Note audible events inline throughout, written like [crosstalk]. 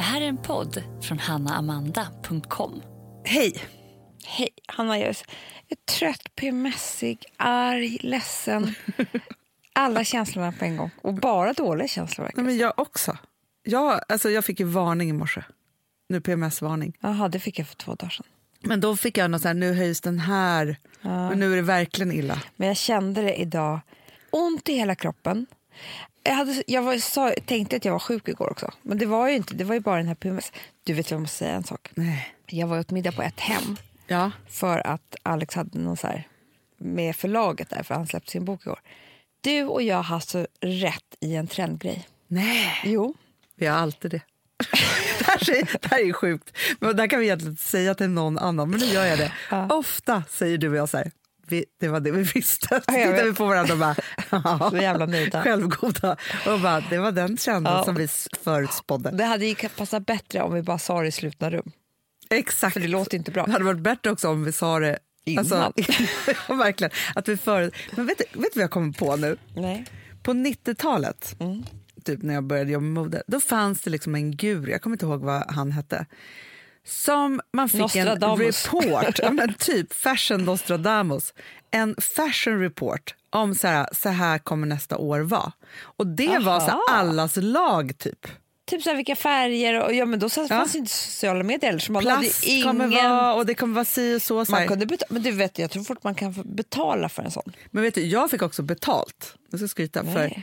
Det här är en podd från hannaamanda.com. Hej! Hej, Hanna. Jag är, så- jag är trött, PMSig, arg, ledsen. [laughs] Alla känslorna på en gång. Och bara dåliga känslor. Nej, men jag också. Jag, alltså, jag fick ju varning i morse. Nu PMS-varning. Jaha, det fick jag för två dagar sedan. Men då fick jag något så här, nu höjs den här. Men nu är det verkligen illa. Men jag kände det idag. Ont i hela kroppen. Jag, hade, jag var, sa, tänkte att jag var sjuk igår också. Men det var ju inte. Det var ju bara den här PMS. Du vet, jag måste säga en sak. Nej. Jag var åt middag på ett hem. Ja. för att Alex hade någon så här med förlaget där, för han släppte sin bok igår. Du och jag har så rätt i en trendgrej. Nej, Jo. vi har alltid det. [laughs] det, här är, det här är sjukt. Men det här kan vi egentligen inte säga till någon annan, men nu gör jag det. Ofta säger du och jag så här, vi, det var det vi visste. Så vet. vi på varandra och bara, [laughs] jävla nöjda. självgoda. Och bara, det var den trenden Ja. som vi förutspådde. Det hade ju passat bättre om vi bara sa det i slutna rum. Exakt. För det låter inte bra. Det hade varit bättre också om vi sa det Innan. [laughs] ja, verkligen. Att vi för... Men vet du, vet du vad jag kommer på nu? Nej. På 90-talet, Mm. typ när jag började jobba med mode, då fanns det liksom en guru, jag kommer inte ihåg vad han hette, som man fick en report, ja, men typ fashion Nostradamus, en fashion report om så här, så här kommer nästa år vara. Och det var så här, Aha. allas lag typ. Typ så här, vilka färger och ja men då så fanns inte sociala medier heller, så man Plast ingen... kommer vara och det kommer vara si och så. så man kunde beta- men du vet, jag tror fort man kan betala för en sån. Men vet du, jag fick också betalt. Jag ska skryta. För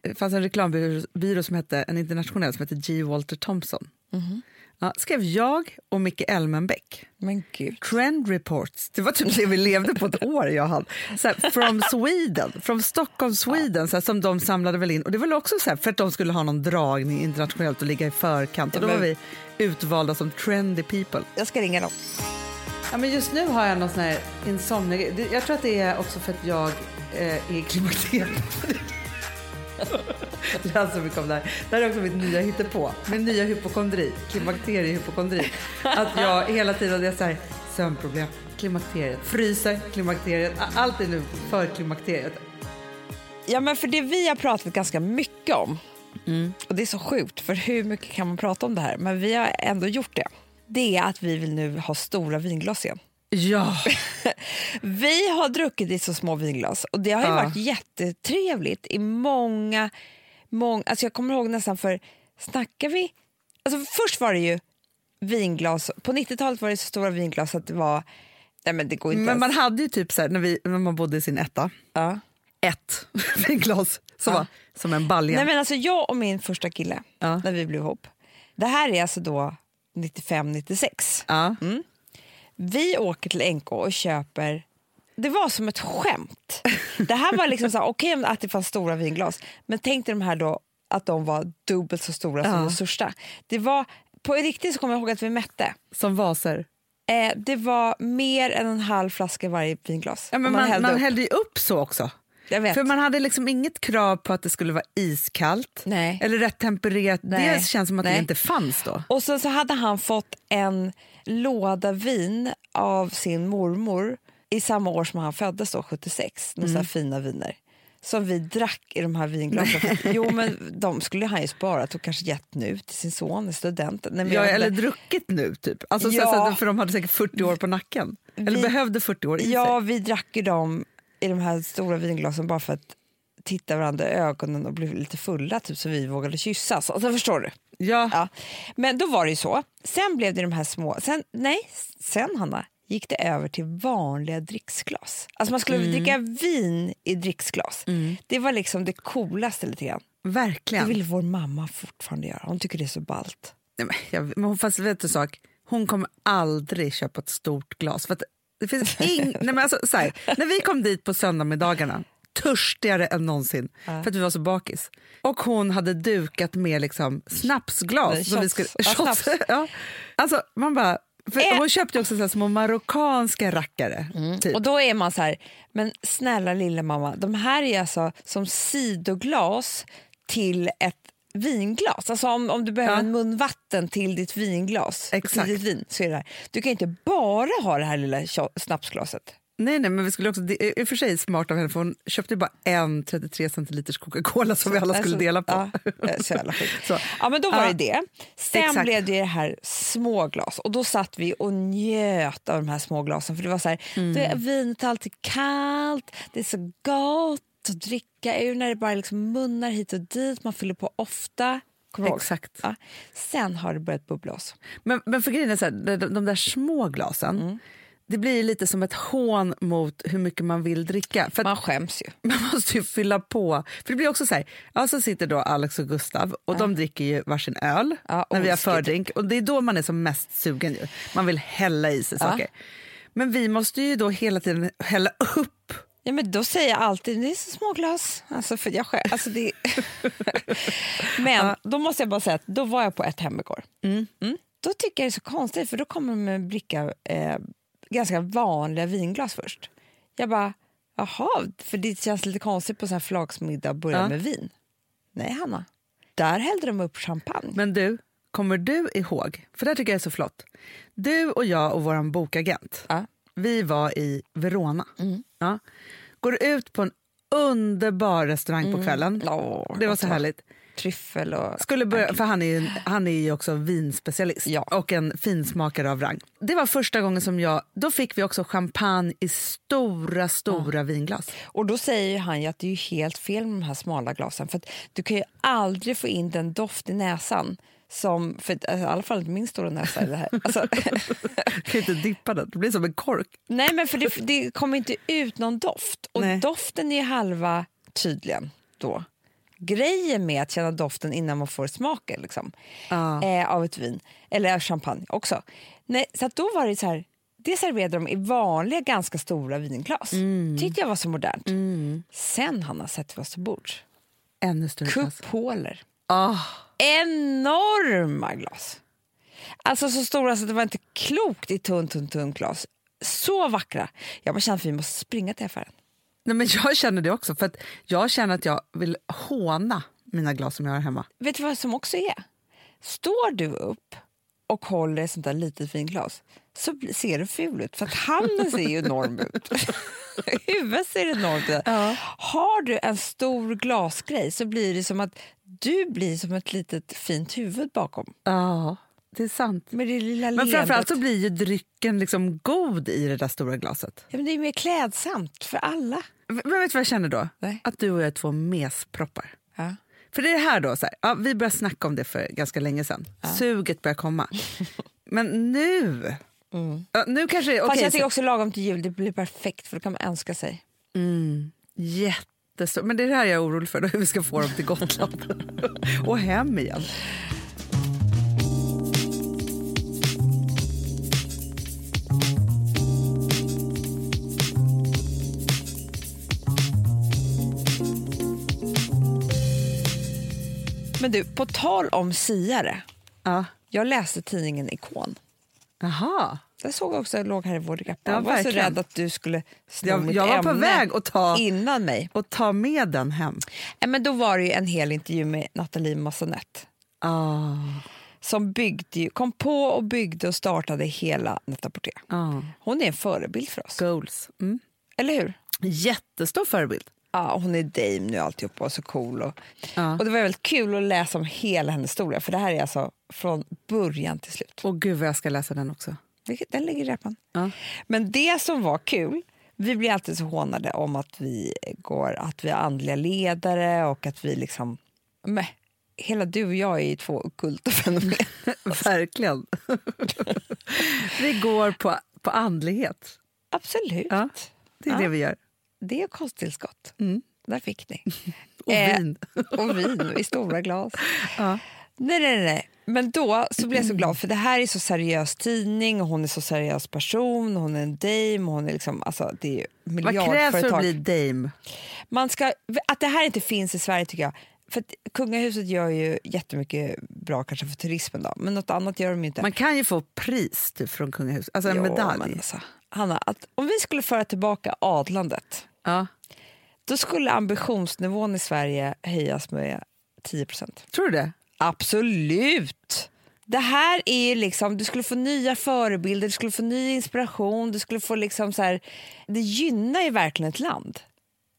det fanns en reklambyrå som hette, en internationell som hette G. Walter Thompson. Mhm. Ja, skrev jag och Micke Elmenbäck. Men gud. Trend reports. Det var typ det vi levde på ett år. Jag hade. Så här, from Sweden, from Stockholm, Sweden, så här, som de samlade väl in. Och det var väl också så här, för att de skulle ha någon dragning internationellt och ligga i förkant. Och då Ja, var vi utvalda som trendy people. Jag ska ringa dem. Ja, men just nu har jag någon sån här insomnia. Det- Jag tror att det är också för att jag eh, är klimakteriet. Om det här. Är också mitt nya hittepå. Min nya hypokondri. Klimakteriehypokondri. Att jag hela tiden är så här, sömnproblem, klimakteriet, fryser, klimakteriet. Allt är nu för klimakteriet. Ja, men för det vi har pratat ganska mycket om, och det är så sjukt, för hur mycket kan man prata om det här? Men vi har ändå gjort det. Det är att vi vill nu ha stora vinglas igen. Ja, [laughs] Vi har druckit i så små vinglas och det har ju Ja. varit jättetrevligt i många, många, alltså jag kommer ihåg nästan för, snackar vi, alltså först var det ju vinglas, på 90-talet var det så stora vinglas att det var, nej men det går inte men ens. man hade ju typ så här, när, vi, när man bodde i sin etta, ja. ett [laughs] vinglas som Ja. var som en balja. Nej men alltså jag och min första kille, när vi blev ihop, det här är alltså då 95-96. ja. Vi åker till NK och köper det var som ett skämt. Det här var liksom så här, okej att det fanns stora vinglas, men tänk dig de här då att de var dubbelt så stora som Ja. de största. Det var, på riktigt så kommer jag ihåg att vi mätte. Som vaser. Eh, det var mer än en halv flaska i varje vinglas. Ja, men man, man, hällde upp. hällde ju upp så också. För man hade liksom inget krav på att det skulle vara iskallt Nej. eller rätt tempererat. Nej. Det känns som att det Nej. inte fanns då. Och sen så hade han fått en låda vin av sin mormor i samma år som han föddes, då, 76. Några Mm. så fina viner. Som vi drack i de här vinglasen. jo, men de skulle han ju sparat och kanske gett nu till sin son studenten. Nej, Ja, eller druckit nu typ. Alltså, så- Ja. så, för de hade säkert 40 år på nacken. Eller Vi- behövde 40 år i ja, vi drack ju dem i de här stora vinglasen bara för att titta varandra i ögonen och bli lite fulla typ, så vi vågade kyssas. Alltså, förstår du? Ja. Ja. Men då var det ju så. Sen blev det de här små... Sen, nej, sen Hanna gick det över till vanliga dricksglas. Alltså man skulle dricka vin i dricksglas. Det var liksom det coolaste lite grann. Det Verkligen. vill vår mamma fortfarande göra. Hon tycker det är så ballt. Nej, men, jag, men hon- fast vet du sak? Hon kommer aldrig köpa ett stort glas. För att det finns ing, nej, men alltså, så här, när vi kom dit på söndagsmiddagarna, törstigare än någonsin för att vi var så bakis. Och hon hade dukat med liksom snapsglas. Nej, som vi skulle, Ja, shots. [laughs] ja. Alltså, man bara, för Ä- hon köpte också så små marockanska rackare. Typ. Och då är man så här, men snälla lilla mamma, de här är alltså som sidoglas till ett vinglas. Alltså om, om du behöver Ja. en mun vatten till ditt vinglas, Exakt. till ditt vin, så är det här. Du kan inte bara ha det här lilla snapsglaset. Nej, nej, men vi skulle också, det är för sig smart av henne för hon köpte bara en 33 centiliters Coca-Cola som vi alla skulle Alltså, dela på. Ja, så jävla. [laughs] Så. Ja, men då var Ja. det det. Sen Exakt. blev det det här små glas och då satt vi och njöt av de här små glasen för det var så här, Mm. vinet är alltid kallt, det är så gott att dricka ur när det bara liksom munnar hit och dit, man fyller på ofta. Exakt. Ja. Sen har det börjat bubbla oss. Men, men för grejen är så här, de, de där små glasen, Mm. det blir lite som ett hån mot hur mycket man vill dricka. För Man skäms ju. [laughs] man måste ju fylla på. För det blir också så här, ja, så sitter då Alex och Gustav och de dricker ju varsin öl Ja, när vi har fördrink och det är då man är som mest sugen ju. Man vill hälla i sig Ja. saker. Men vi måste ju då hela tiden hälla upp. Ja, men då säger jag alltid det är så små glas. Alltså, för jag själv, alltså det... [laughs] men då måste jag bara säga att då var jag på ett hem igår. Mm. Då tycker jag det är så konstigt för då kommer de med en bricka eh, ganska vanliga vinglas först. Jag bara, jaha, för det känns lite konstigt på här förlagsmiddag att börja Ja. med vin. Nej, Hanna. Där hällde de upp champagne. Men du, kommer du ihåg, för det tycker jag är så flott. Du och jag och vår bokagent, Ja. Vi var i Verona. Mm. Ja. Går ut på en underbar restaurang på kvällen. Åh, Det var så härligt. Tryffel och... Skulle börja, för han är ju, han är ju också vinspecialist Ja. och en finsmakare av rang. Det var första gången som jag, då fick vi också champagne i stora, stora vinglas. Och då säger han att det är helt fel med de här smala glasen för du kan ju aldrig få in den doft i näsan som, för alltså, i alla fall inte min stora näsa är det här. Alltså, [laughs] kan inte dippa den, det blir som en kork. nej men för det, det kommer inte ut någon doft och Nej. doften är halva tydligen då. Grejen med att känna doften innan man får smaken liksom, Ja. eh, av ett vin, eller champagne också. Nej, så då var det så här, det serverade de i vanliga ganska stora vinglas. tyckte jag var så modernt. Sen Hanna sätter vi oss till bords. Ännu större. Kupoler. Ah, Enorma glas. Alltså så stora så det var inte klokt i tunt, tunt, tunt glas. Så vackra. Jag bara kände att vi måste springa till affären. nej men jag känner det också, för att jag känner att jag vill håna mina glas som jag har hemma. Vet du vad som också är? Står du upp och håller ett sånt där litet vinglas så bli- ser du ful ut, för att handen ser ju enorm ut. [laughs] [laughs] Huvudet ser enormt ut. Har du en stor glasgrej så blir det som att du blir som ett litet fint huvud bakom. Ja, det är sant. Med det lilla Men framförallt så blir ju drycken liksom god i det där stora glaset. Ja, men det är mer klädsamt för alla. Men vet du vad jag känner då? Nej. Att du och jag är två mesproppar. Ja. För det är här då, så här, ja, vi började snacka om det för ganska länge sedan. Suget börjar komma. [laughs] Men nu, ja, nu kanske är Fast jag tycker så- också lagom till jul, det blir perfekt för då kan man önska sig. Jättestort. Men det är det här jag är orolig för, då, hur vi ska få dem till Gotland [laughs] och hem igen. Men du, på tal om siare. Ja. Jag läste tidningen Ikon. Jaha. Jag såg också, låg här i vår. Ja, jag var så verkligen. rädd att du skulle sno Jag, mitt jag var på väg att ta, innan mig. och ta med den hem. Nej, men då var det ju en hel intervju med Nathalie Massonet Ah, som byggde, kom på och byggde och startade hela Net-a-Porter. ah. Hon är en förebild för oss, Goals. Mm. eller hur? Jättestor förebild. Ja, hon är dame nu alltihopa och så cool. Och, Ja. och det var väldigt kul att läsa om hela hennes historia för det här är alltså från början till slut. Och gud vad jag ska läsa den också. Den ligger i repan. Ja. Men det som var kul, vi blir alltid så hånade om att vi går, att vi är andliga ledare och att vi liksom, men, hela du och jag är ju två ockulta fenomen. [laughs] Verkligen. [laughs] vi går på, på andlighet. Absolut. Ja, Det är Ja. det vi gör. Det är kosttillskott. Mm. Där fick ni. [laughs] Och Eh, vin. [laughs] och vin i stora glas. [laughs] Ja. Nej, nej, nej. Men då så blev jag så glad för det här är så seriös tidning och hon är så seriös person. Hon är en dame. Hon är liksom, alltså, det är ju Vad krävs för miljardföretag. att bli dame? Man ska, att det här inte finns i Sverige tycker jag. För kungahuset gör ju jättemycket bra kanske för turismen då, men något annat gör de inte. Man kan ju få pris typ, från kungahuset, alltså en Jo, medalj. alltså, Hanna, att om vi skulle föra tillbaka adlandet, Ja. då skulle ambitionsnivån i Sverige höjas med 10% Tror du det? Absolut! Det här är liksom, du skulle få nya förebilder, du skulle få ny inspiration, du skulle få liksom så här, det gynnar ju verkligen ett land.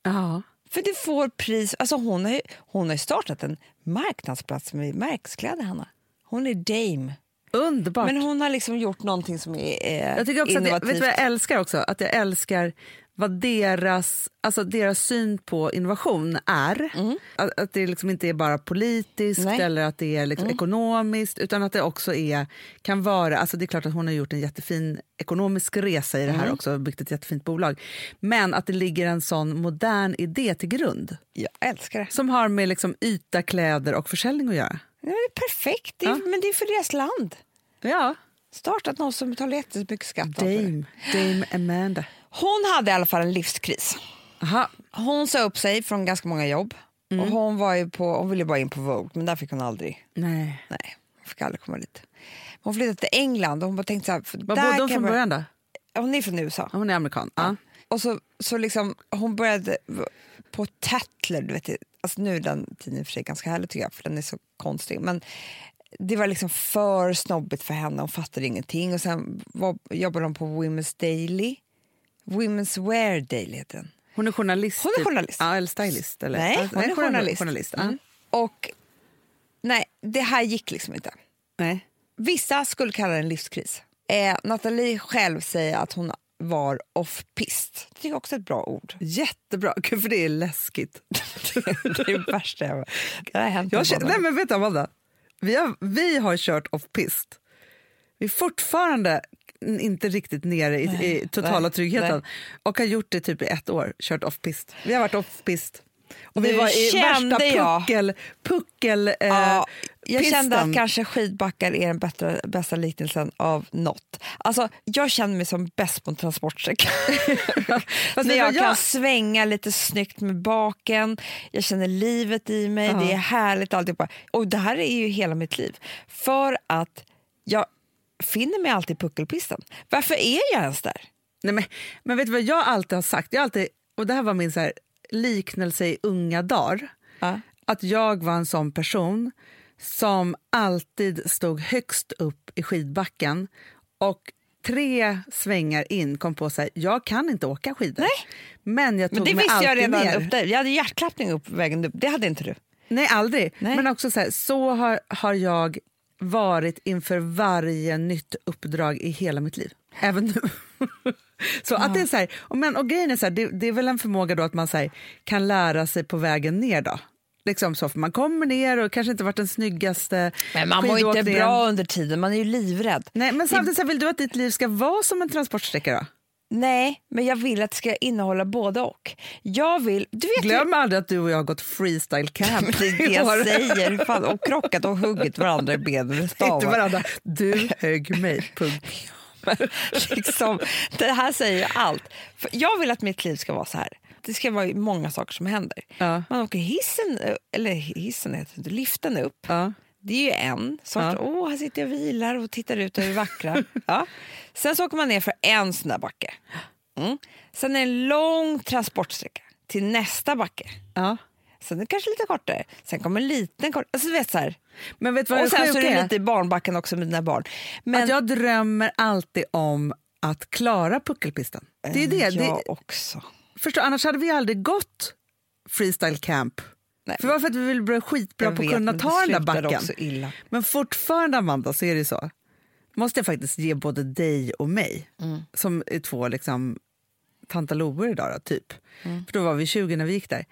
Ja. För du får pris, alltså hon har ju, hon har startat en marknadsplats med märkeskläder Hanna. Hon är dame. Underbart. Men hon har liksom gjort någonting som är eh, jag tycker också att jag, innovativt. vet du vad jag älskar också? Att jag älskar vad deras, alltså deras syn på innovation är. Att, att det liksom inte är bara politiskt Nej. eller att det är liksom ekonomiskt utan att det också är, kan vara... Alltså det är klart att hon har gjort en jättefin ekonomisk resa i det här också och byggt ett jättefint bolag. Men att det ligger en sån modern idé till grund Jag älskar det. som har med liksom yta, kläder och försäljning att göra. Ja, det är perfekt, det är, men det är för deras land. Ja, Startat någon som betalar jättemycket skatt. Dame, Dame Amanda. Hon hade i alla fall en livskris. Aha. Hon sa upp sig från ganska många jobb. Mm. Och hon, var ju på, hon ville bara in på Vogue, men där fick hon aldrig. Nej. Nej, hon fick aldrig komma dit. Hon flyttade till England och hon bara tänkte så här, för Var bodde hon från jag- början då? Hon är från USA. Hon är amerikan. Ja. Och så, så liksom, hon började på Tatler, du vet, alltså nu är den tidningen för sig ganska härlig tycker jag, för den är så konstig. Men det var liksom för snobbigt för henne, hon fattade ingenting. Och sen var, jobbade hon på Women's Daily. Women's Wear Daily heter den. Hon är journalist. Hon är typ. journalist. Ja, eller stylist. Eller? Nej, hon är journalist. journalist. ja. Mm. Och nej, det här gick liksom inte. Nej. Vissa skulle kalla det en livskris. Eh, Nathalie själv säger att hon var off-pist. Det jag också är ett bra ord. Jättebra, Gud, för det är läskigt. [laughs] det är det värsta jag Det har hänt Jag känner, nej men vet du Amanda, vi har, vi har kört off-pist. Vi är fortfarande inte riktigt nere i, i totala nej, tryggheten nej. och har gjort det typ i ett år, kört off-pist. Vi har varit off-pist. Och vi Nu var i värsta jag- puckel, puckel eh, Ja, jag kände att kanske skidbackar är den bättre, bästa liknelsen av något. Alltså, jag känner mig som bäst på en transportsträcka. [laughs] Fast När jag du kan jag, svänga lite snyggt med baken, jag känner livet i mig, det är härligt alltihopa. Och det här är ju hela mitt liv. För att jag finner mig alltid i puckelpisten. Varför är jag ens där? nej men, men vet du vad jag alltid har sagt? Jag alltid, och det här var min så här, liknelse i unga dagar. Ja. att jag var en sån person som alltid stod högst upp i skidbacken och tre svängar in kom på sig jag kan inte åka skidor. Men jag tog Men det mig visste jag alltid redan ner. upp där. Jag hade hjärtklappning upp vägen upp. Det hade inte du. Nej, aldrig. Nej. Men också så, här, så har, har jag varit inför varje nytt uppdrag i hela mitt liv. Även nu. [laughs] så att det är så här, och, men, och grejen är så här, det, det är väl en förmåga då att man så här, kan lära sig på vägen ner då. Liksom så, för man kommer ner och kanske inte varit den snyggaste Men man mår inte bra under tiden, man är ju livrädd. Nej, men samtidigt så vill du att ditt liv ska vara som en transportsträcka då? Nej, men jag vill att det ska innehålla både och. Jag vill... Du vet ju- Glöm aldrig att du och jag har gått freestyle camp [laughs] det är det jag säger. Fan, och krockat och huggit varandra i benen med [laughs] Inte varandra. Du [laughs] högg mig, punkt. liksom, det här säger ju allt. För jag vill att mitt liv ska vara så här. Det ska vara många saker som händer. Ja. Man åker hissen, eller hissen heter det liften upp. Ja. Det är ju en sort. Ja. Åh, här sitter jag och vilar och tittar ut över vackra. ja. Sen så åker man ner för en sån där backe. Mm. Sen är det en lång transportsträcka till nästa backe. Ja. Sen är det kanske lite kortare. Sen kommer en liten kort. Alltså, du vet, så här. Men vet vad Och sen så är det lite i barnbacken också med dina barn. Men Att jag drömmer alltid om att klara puckelpisten. Det är det. jag det också. förstår, annars hade vi aldrig gått freestyle camp. Nej, För varför att vi vill bli skitbra på att kunna ta den där backen. Men fortfarande Amanda så är det så. Måste jag faktiskt ge både dig och mig Mm. som är två liksom tantaloer idag då, typ. Mm. För då var vi 20 när vi gick där.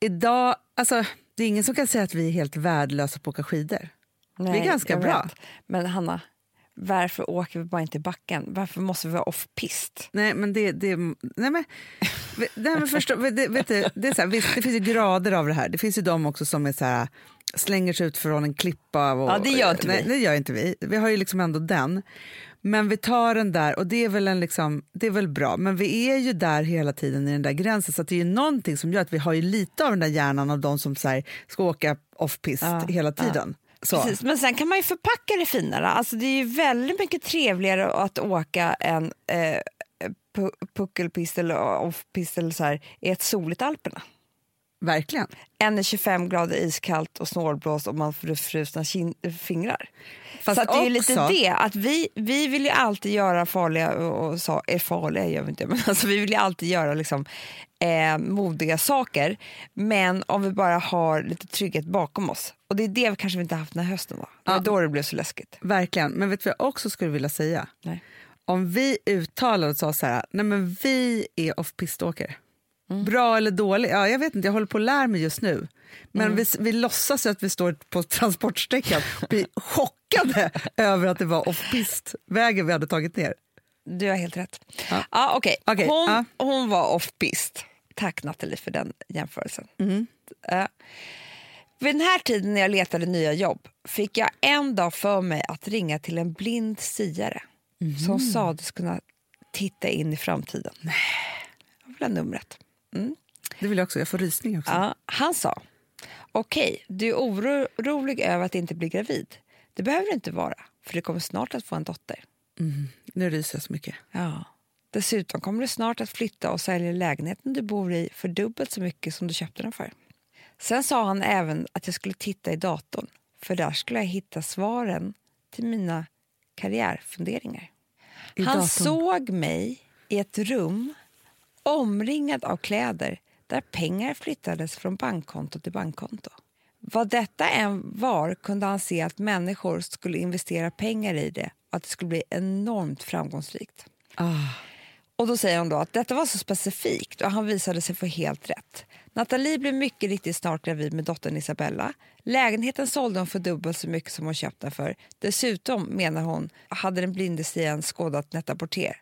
Idag, alltså det är ingen som kan säga att vi är helt värdelösa på att åka skidor. Nej, ganska jag bra. vet. Men Hanna, varför åker vi bara inte i backen? Varför måste vi vara off-pist? Nej, men det... det nej, men, nej, men förstå, det, vet du, det, är så här, visst, det finns ju grader av det här. Det finns ju de också som är så här, slänger sig ut från en klippa. Och, Ja, det gör inte nej, vi. Det gör inte vi. Vi har ju liksom ändå den. Men vi tar den där och det är väl, en liksom, det är väl bra. Men vi är ju där hela tiden i den där gränsen. Så det är ju någonting som gör att vi har ju lite av den där hjärnan av de som så här, ska åka off-pist Ja, hela tiden. Så. Precis, men sen kan man ju förpacka det finare. Alltså, det är ju väldigt mycket trevligare att åka en eh, puckelpistel och offpistel off-pist i ett soligt Alperna. Verkligen. i 25 grader iskallt och snålblåst och man får frusna fingrar. Fast så det är ju lite också- det, att vi, vi vill ju alltid göra farliga, och, och, sa- är farliga gör vi inte, [laughs] men alltså vi vill ju alltid göra liksom, eh, modiga saker. Men om vi bara har lite trygghet bakom oss. Och det är det vi kanske vi inte haft den här hösten. Då. Det var Ja. då det blev så läskigt. Verkligen. Men vet du vad jag också skulle vilja säga? Nej. Om vi uttalade och sa så här, nej men vi är off-piståkare. Mm. Bra eller dålig? Ja, jag vet inte, jag håller på att lära mig just nu. Men Mm. vi, vi låtsas att vi står på [laughs] transportsträckan och blir chockade [laughs] över att det var off-pist-vägen vi hade tagit ner. Du har helt rätt. Ja. Ja. okej. Okej, Hon, ja. hon var off-pist. Tack Nathalie för den jämförelsen. Mm. Ja. Vid den här tiden när jag letade nya jobb fick jag en dag för mig att ringa till en blind siare Mhm. som sades kunna titta in i framtiden. Nej. Jag vill ha numret. Det vill jag också, jag får rysning också. Ja, han sa, okej, du är orolig över att inte bli gravid. Det behöver du inte vara, för du kommer snart att få en dotter. Nu ryser jag så mycket. Ja. Dessutom kommer du snart att flytta och sälja lägenheten du bor i för dubbelt så mycket som du köpte den för. Sen sa han även att jag skulle titta i datorn för där skulle jag hitta svaren till mina karriärfunderingar. I han datorn. såg mig i ett rum omringad av kläder där pengar flyttades från bankkonto till bankkonto. Vad detta än var kunde han se att människor skulle investera pengar i det och att det skulle bli enormt framgångsrikt. Ah. Och då säger hon då att detta var så specifikt och han visade sig få helt rätt. Nathalie blev mycket riktigt snart gravid med dottern Isabella. Lägenheten sålde hon för dubbelt så mycket som hon köpte den för. Dessutom, menar hon, hade den blinde siaren skådat Net-a-Porter.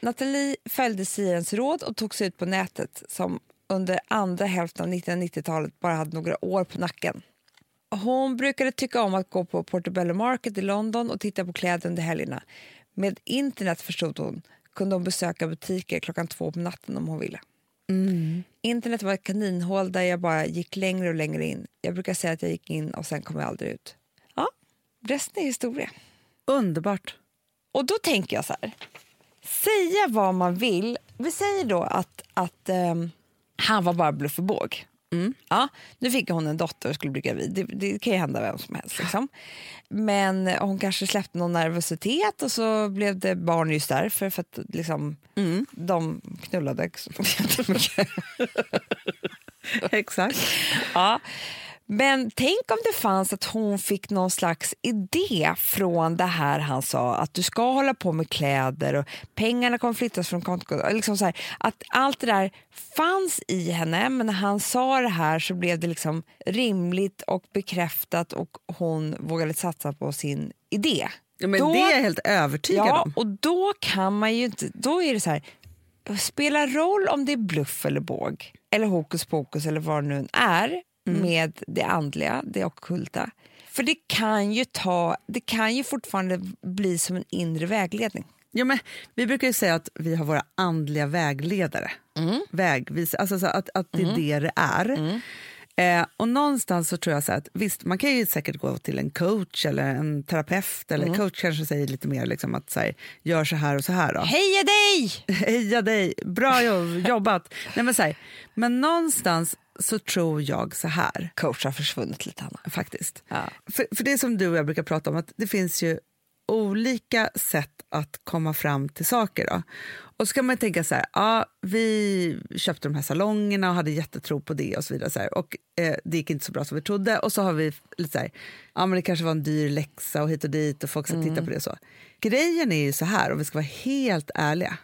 Nathalie följde siarens råd och tog sig ut på nätet som under andra hälften av 1990-talet bara hade några år på nacken. Hon brukade tycka om att gå på Portobello Market i London och titta på kläder under helgerna. Med internet förstod hon kunde hon besöka butiker klockan två på natten om hon ville. Internet var ett kaninhål där jag bara gick längre och längre in. Jag brukar säga att jag gick in och sen kom jag aldrig ut. Ja, resten är historia. Underbart. Och då tänker jag så här. Säga vad man vill. Vi säger då att, att ehm, han var bara bluff och båg. Ja, nu fick hon en dotter och skulle bli gravid. Det, det kan ju hända vem som helst. Liksom. Men hon kanske släppte någon nervositet och så blev det barn just därför. För att liksom, de knullade jättemycket. [laughs] [laughs] Exakt. Ja. Men tänk om det fanns att hon fick någon slags idé från det här han sa, att du ska hålla på med kläder och pengarna kommer flyttas från kontot. Liksom så här, att allt det där fanns i henne, men när han sa det här så blev det liksom rimligt och bekräftat och hon vågade satsa på sin idé. Ja, men Då- det är jag helt övertygad Ja, om. och då kan man ju inte... Då är det så här, spelar roll om det är bluff eller båg eller hokus pokus eller vad det nu är Mm. med det andliga, det ockulta. För det kan ju ta, det kan ju fortfarande bli som en inre vägledning. Ja, men vi brukar ju säga att vi har våra andliga vägledare. Vägvis, alltså så att, att det är det det är. Eh, och någonstans så tror jag så att visst, man kan ju säkert gå till en coach eller en terapeut. Eller coach kanske säger lite mer liksom att så här, gör så här och så här. Då. Heja dig! [laughs] Heja dig, bra jobb, jobbat. Nej, men, så här, men någonstans så tror jag så här Coach har försvunnit lite, Hanna. faktiskt. Ja. För, för det som du och jag brukar prata om, att det finns ju olika sätt att komma fram till saker. Då. Och så kan man tänka så här, ja, vi köpte de här salongerna och hade jättetro på det och så vidare. Så här, och eh, det gick inte så bra som vi trodde. Och så har vi lite så här, ja men det kanske var en dyr läxa och hit och dit och folk ska titta på det så. Grejen är ju så här, om vi ska vara helt ärliga,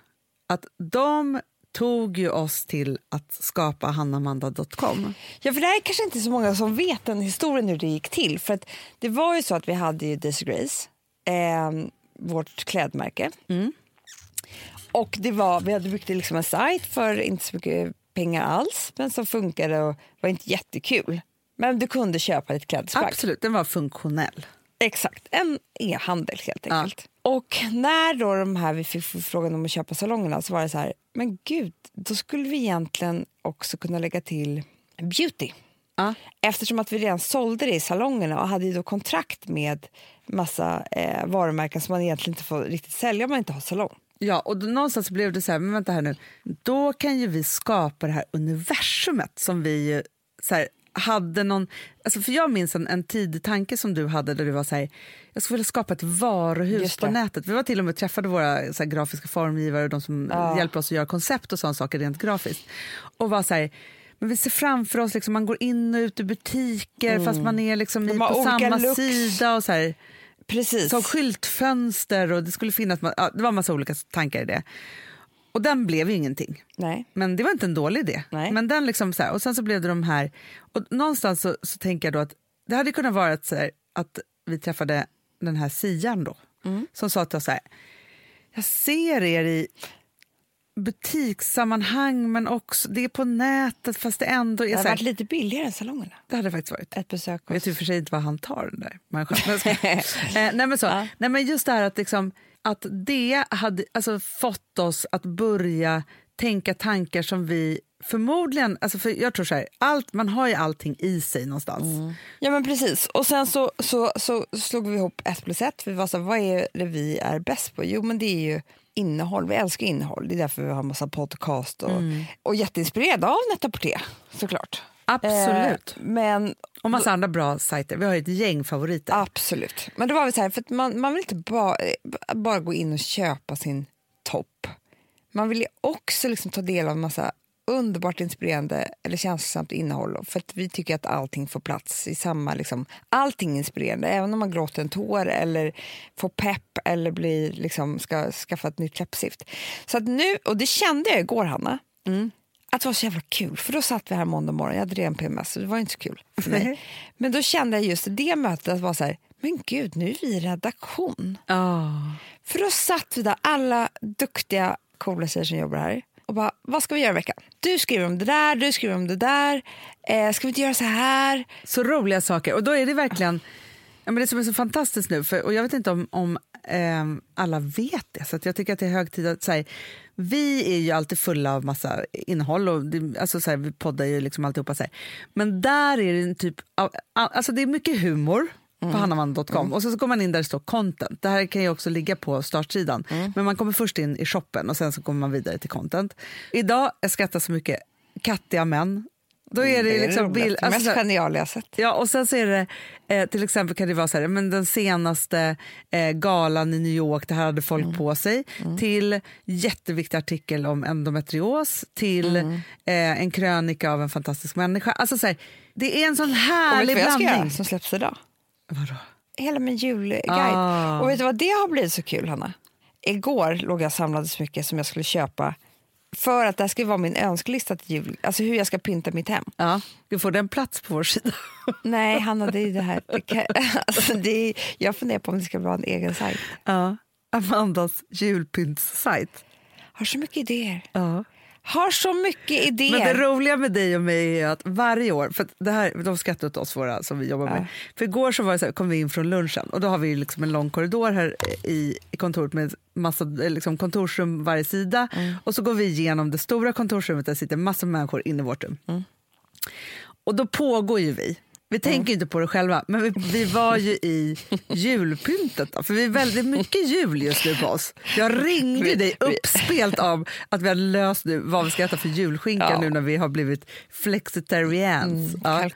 att de tog ju oss till att skapa hannamanda.com. Ja, för det här är kanske inte så många som vet den historien hur det gick till. För att det var ju så att vi hade ju Daisy Grace, eh, vårt klädmärke. Och det var, vi hade byggt liksom en sajt för inte så mycket pengar alls, men som funkade och var inte jättekul. Men du kunde köpa ett klädesplagg. Absolut, den var funktionell. Exakt, en e-handel helt enkelt. Och när då de här vi fick frågan om att köpa salongerna så var det så här, men gud, då skulle vi egentligen också kunna lägga till beauty. Ja. Eftersom att vi redan sålde det i salongerna och hade ju då kontrakt med massa eh, varumärken som man egentligen inte får riktigt sälja om man inte har salong. Ja, och då, någonstans blev det så här, men vänta här nu, då kan ju vi skapa det här universumet som vi så här, hade någon... Alltså för jag minns en, en tidig tanke som du hade där du var så här, jag skulle vilja skapa ett varuhus på nätet. Vi var till och med träffade våra så här, grafiska formgivare och de som Ja. hjälper oss att göra koncept och sådana saker rent grafiskt. Och var så här, men vi ser framför oss, liksom, man går in och ut ur butiker fast man är liksom i, Mm. På samma looks. sida. och så här, Precis. som skyltfönster och det skulle finnas, ja, det var en massa olika tankar i det. Och den blev ju ingenting. Nej. Men det var inte en dålig idé. Nej. Men den liksom så här, och sen så blev det de här, och någonstans så, så tänker jag då att det hade kunnat vara så här, att vi träffade den här Sian då, Mm. som sa till oss så här, jag ser er i butikssammanhang men också, det är på nätet fast det ändå är Det så här, varit lite billigare än salongerna. det hade faktiskt varit. Ett besök Jag vet hos... ju för sig inte vad han tar den där människan. [laughs] Eh, nej, men så. Ja. nej men just det här att, liksom, att det hade alltså, fått oss att börja tänka tankar som vi förmodligen, alltså för jag tror så här, allt, man har ju allting i sig någonstans. Ja men precis. Och sen så, så, så slog vi ihop ett plus ett. Vi var så här, vad är det vi är bäst på? Jo men det är ju innehåll. Vi älskar innehåll. Det är därför vi har massa podcast och, och jätteinspirerade av Net-a-Porter såklart. Absolut. Eh, men Och massa andra bra sajter. Vi har ett gäng favoriter. Absolut. Men då var vi så här, för att man, man vill inte bara, bara gå in och köpa sin topp. Man vill ju också liksom ta del av en massa underbart inspirerande eller känslosamt innehåll för att vi tycker att allting får plats i samma... Liksom, allting är inspirerande, även om man gråter en tår eller får pepp eller blir, liksom, ska skaffa ett nytt läppstift. Så att nu, och det kände jag igår, Hanna, att det var så jävla kul. För då satt vi här måndag morgon, jag hade redan PMS så det var inte så kul för mig. Men då kände jag just det mötet att vara så här, men gud nu är vi redaktion. Ah. För då satt vi där, alla duktiga coola tjejer som jobbar här och bara, vad ska vi göra i veckan? Du skriver om det där, du skriver om det där. Eh, ska vi inte göra så här? Så roliga saker. Och då är det verkligen, ja, men det som är så fantastiskt nu, för, och jag vet inte om, om ehm, alla vet det, så jag tycker att det är hög tid att säga, vi är ju alltid fulla av massa innehåll och det, alltså, så här, vi poddar ju liksom alltihopa så här. Men där är det en typ av, alltså det är mycket humor på hannaman.com och så, så går man in där det står content. Det här kan ju också ligga på startsidan. Men man kommer först in i shoppen och sen så kommer man vidare till content. Idag, jag skrattar så mycket, kattiga män. Då är det, liksom roligt. bild, Det alltså, mest geniala jag sett. Ja, och sen så är det eh, till exempel kan det vara så här, men den senaste eh, galan i New York, det här hade folk på sig, till jätteviktig artikel om endometrios, till eh, en krönika av en fantastisk människa. Alltså så här, det är en sån Och vet härlig jag ska blandning. göra som släpps idag? Vadå? Hela min julguide. Ah. Och vet du vad det har blivit så kul, Hanna? Igår låg jag och samlade så mycket som jag skulle köpa för att det här ska vara min önskelista till jul. Alltså hur jag ska pynta mitt hem. Ja, du får den plats på vår sida. [laughs] Nej, Hanna, det är det här. Det kan, [laughs] alltså, det är, jag funderar på om det ska vara en egen sajt. Ja. Amandas julpyntssajt. Har så mycket idéer. Ja. Har så mycket idéer. Men det roliga med dig och mig är att varje år, för det här, de skrattar åt oss våra som vi jobbar med. För igår så var det så här, kom vi in från lunchen och då har vi liksom en lång korridor här i, i kontoret med massa eh, liksom kontorsrum varje sida och så går vi igenom det stora kontorsrummet där sitter massor med människor inne i vårt rum. Och då pågår ju vi. Vi tänker inte på det själva, men vi, vi var ju i [laughs] julpyntet. Då, för vi är väldigt mycket jul just nu på oss. Jag ringde dig uppspelt av att vi hade löst nu vad vi ska äta för julskinka Ja. nu när vi har blivit flexitarians. Mm, ja.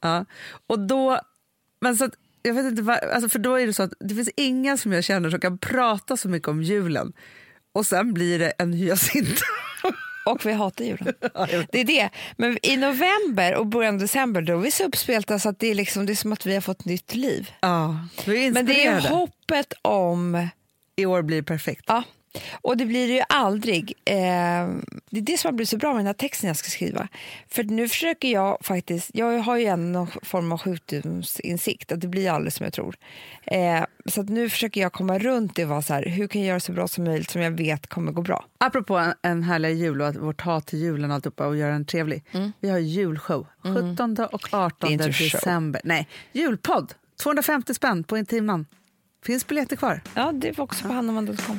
Ja. Och då, men så att, jag vet inte vad, alltså för då är det så att det finns inga som jag känner som kan prata så mycket om julen och sen blir det en hyacint. [laughs] Och vi hatar julen. [laughs] Det är det. Men i november och början av december då är vi så uppspelta så att det är, liksom, det är som att vi har fått nytt liv. ja, vi är Men det är hoppet om... I år blir det perfekt. Ja. Och det blir det ju aldrig. Eh, det är det som har blivit så bra med den här texten jag ska skriva. För nu försöker jag faktiskt, jag har ju en någon form av sjukdomsinsikt, att det blir aldrig som jag tror. Eh, så nu försöker jag komma runt det och vara så här, hur kan jag göra så bra som möjligt som jag vet kommer gå bra. Apropå en, en härlig jul och att vårt hat till julen och alltihopa och göra den trevlig. Vi har julshow 17 och 18 Mm. Det är inte show. december. Nej, julpodd. 250 spänn på Intiman. Finns biljetter kvar. Ja, det var också på hannaman.com.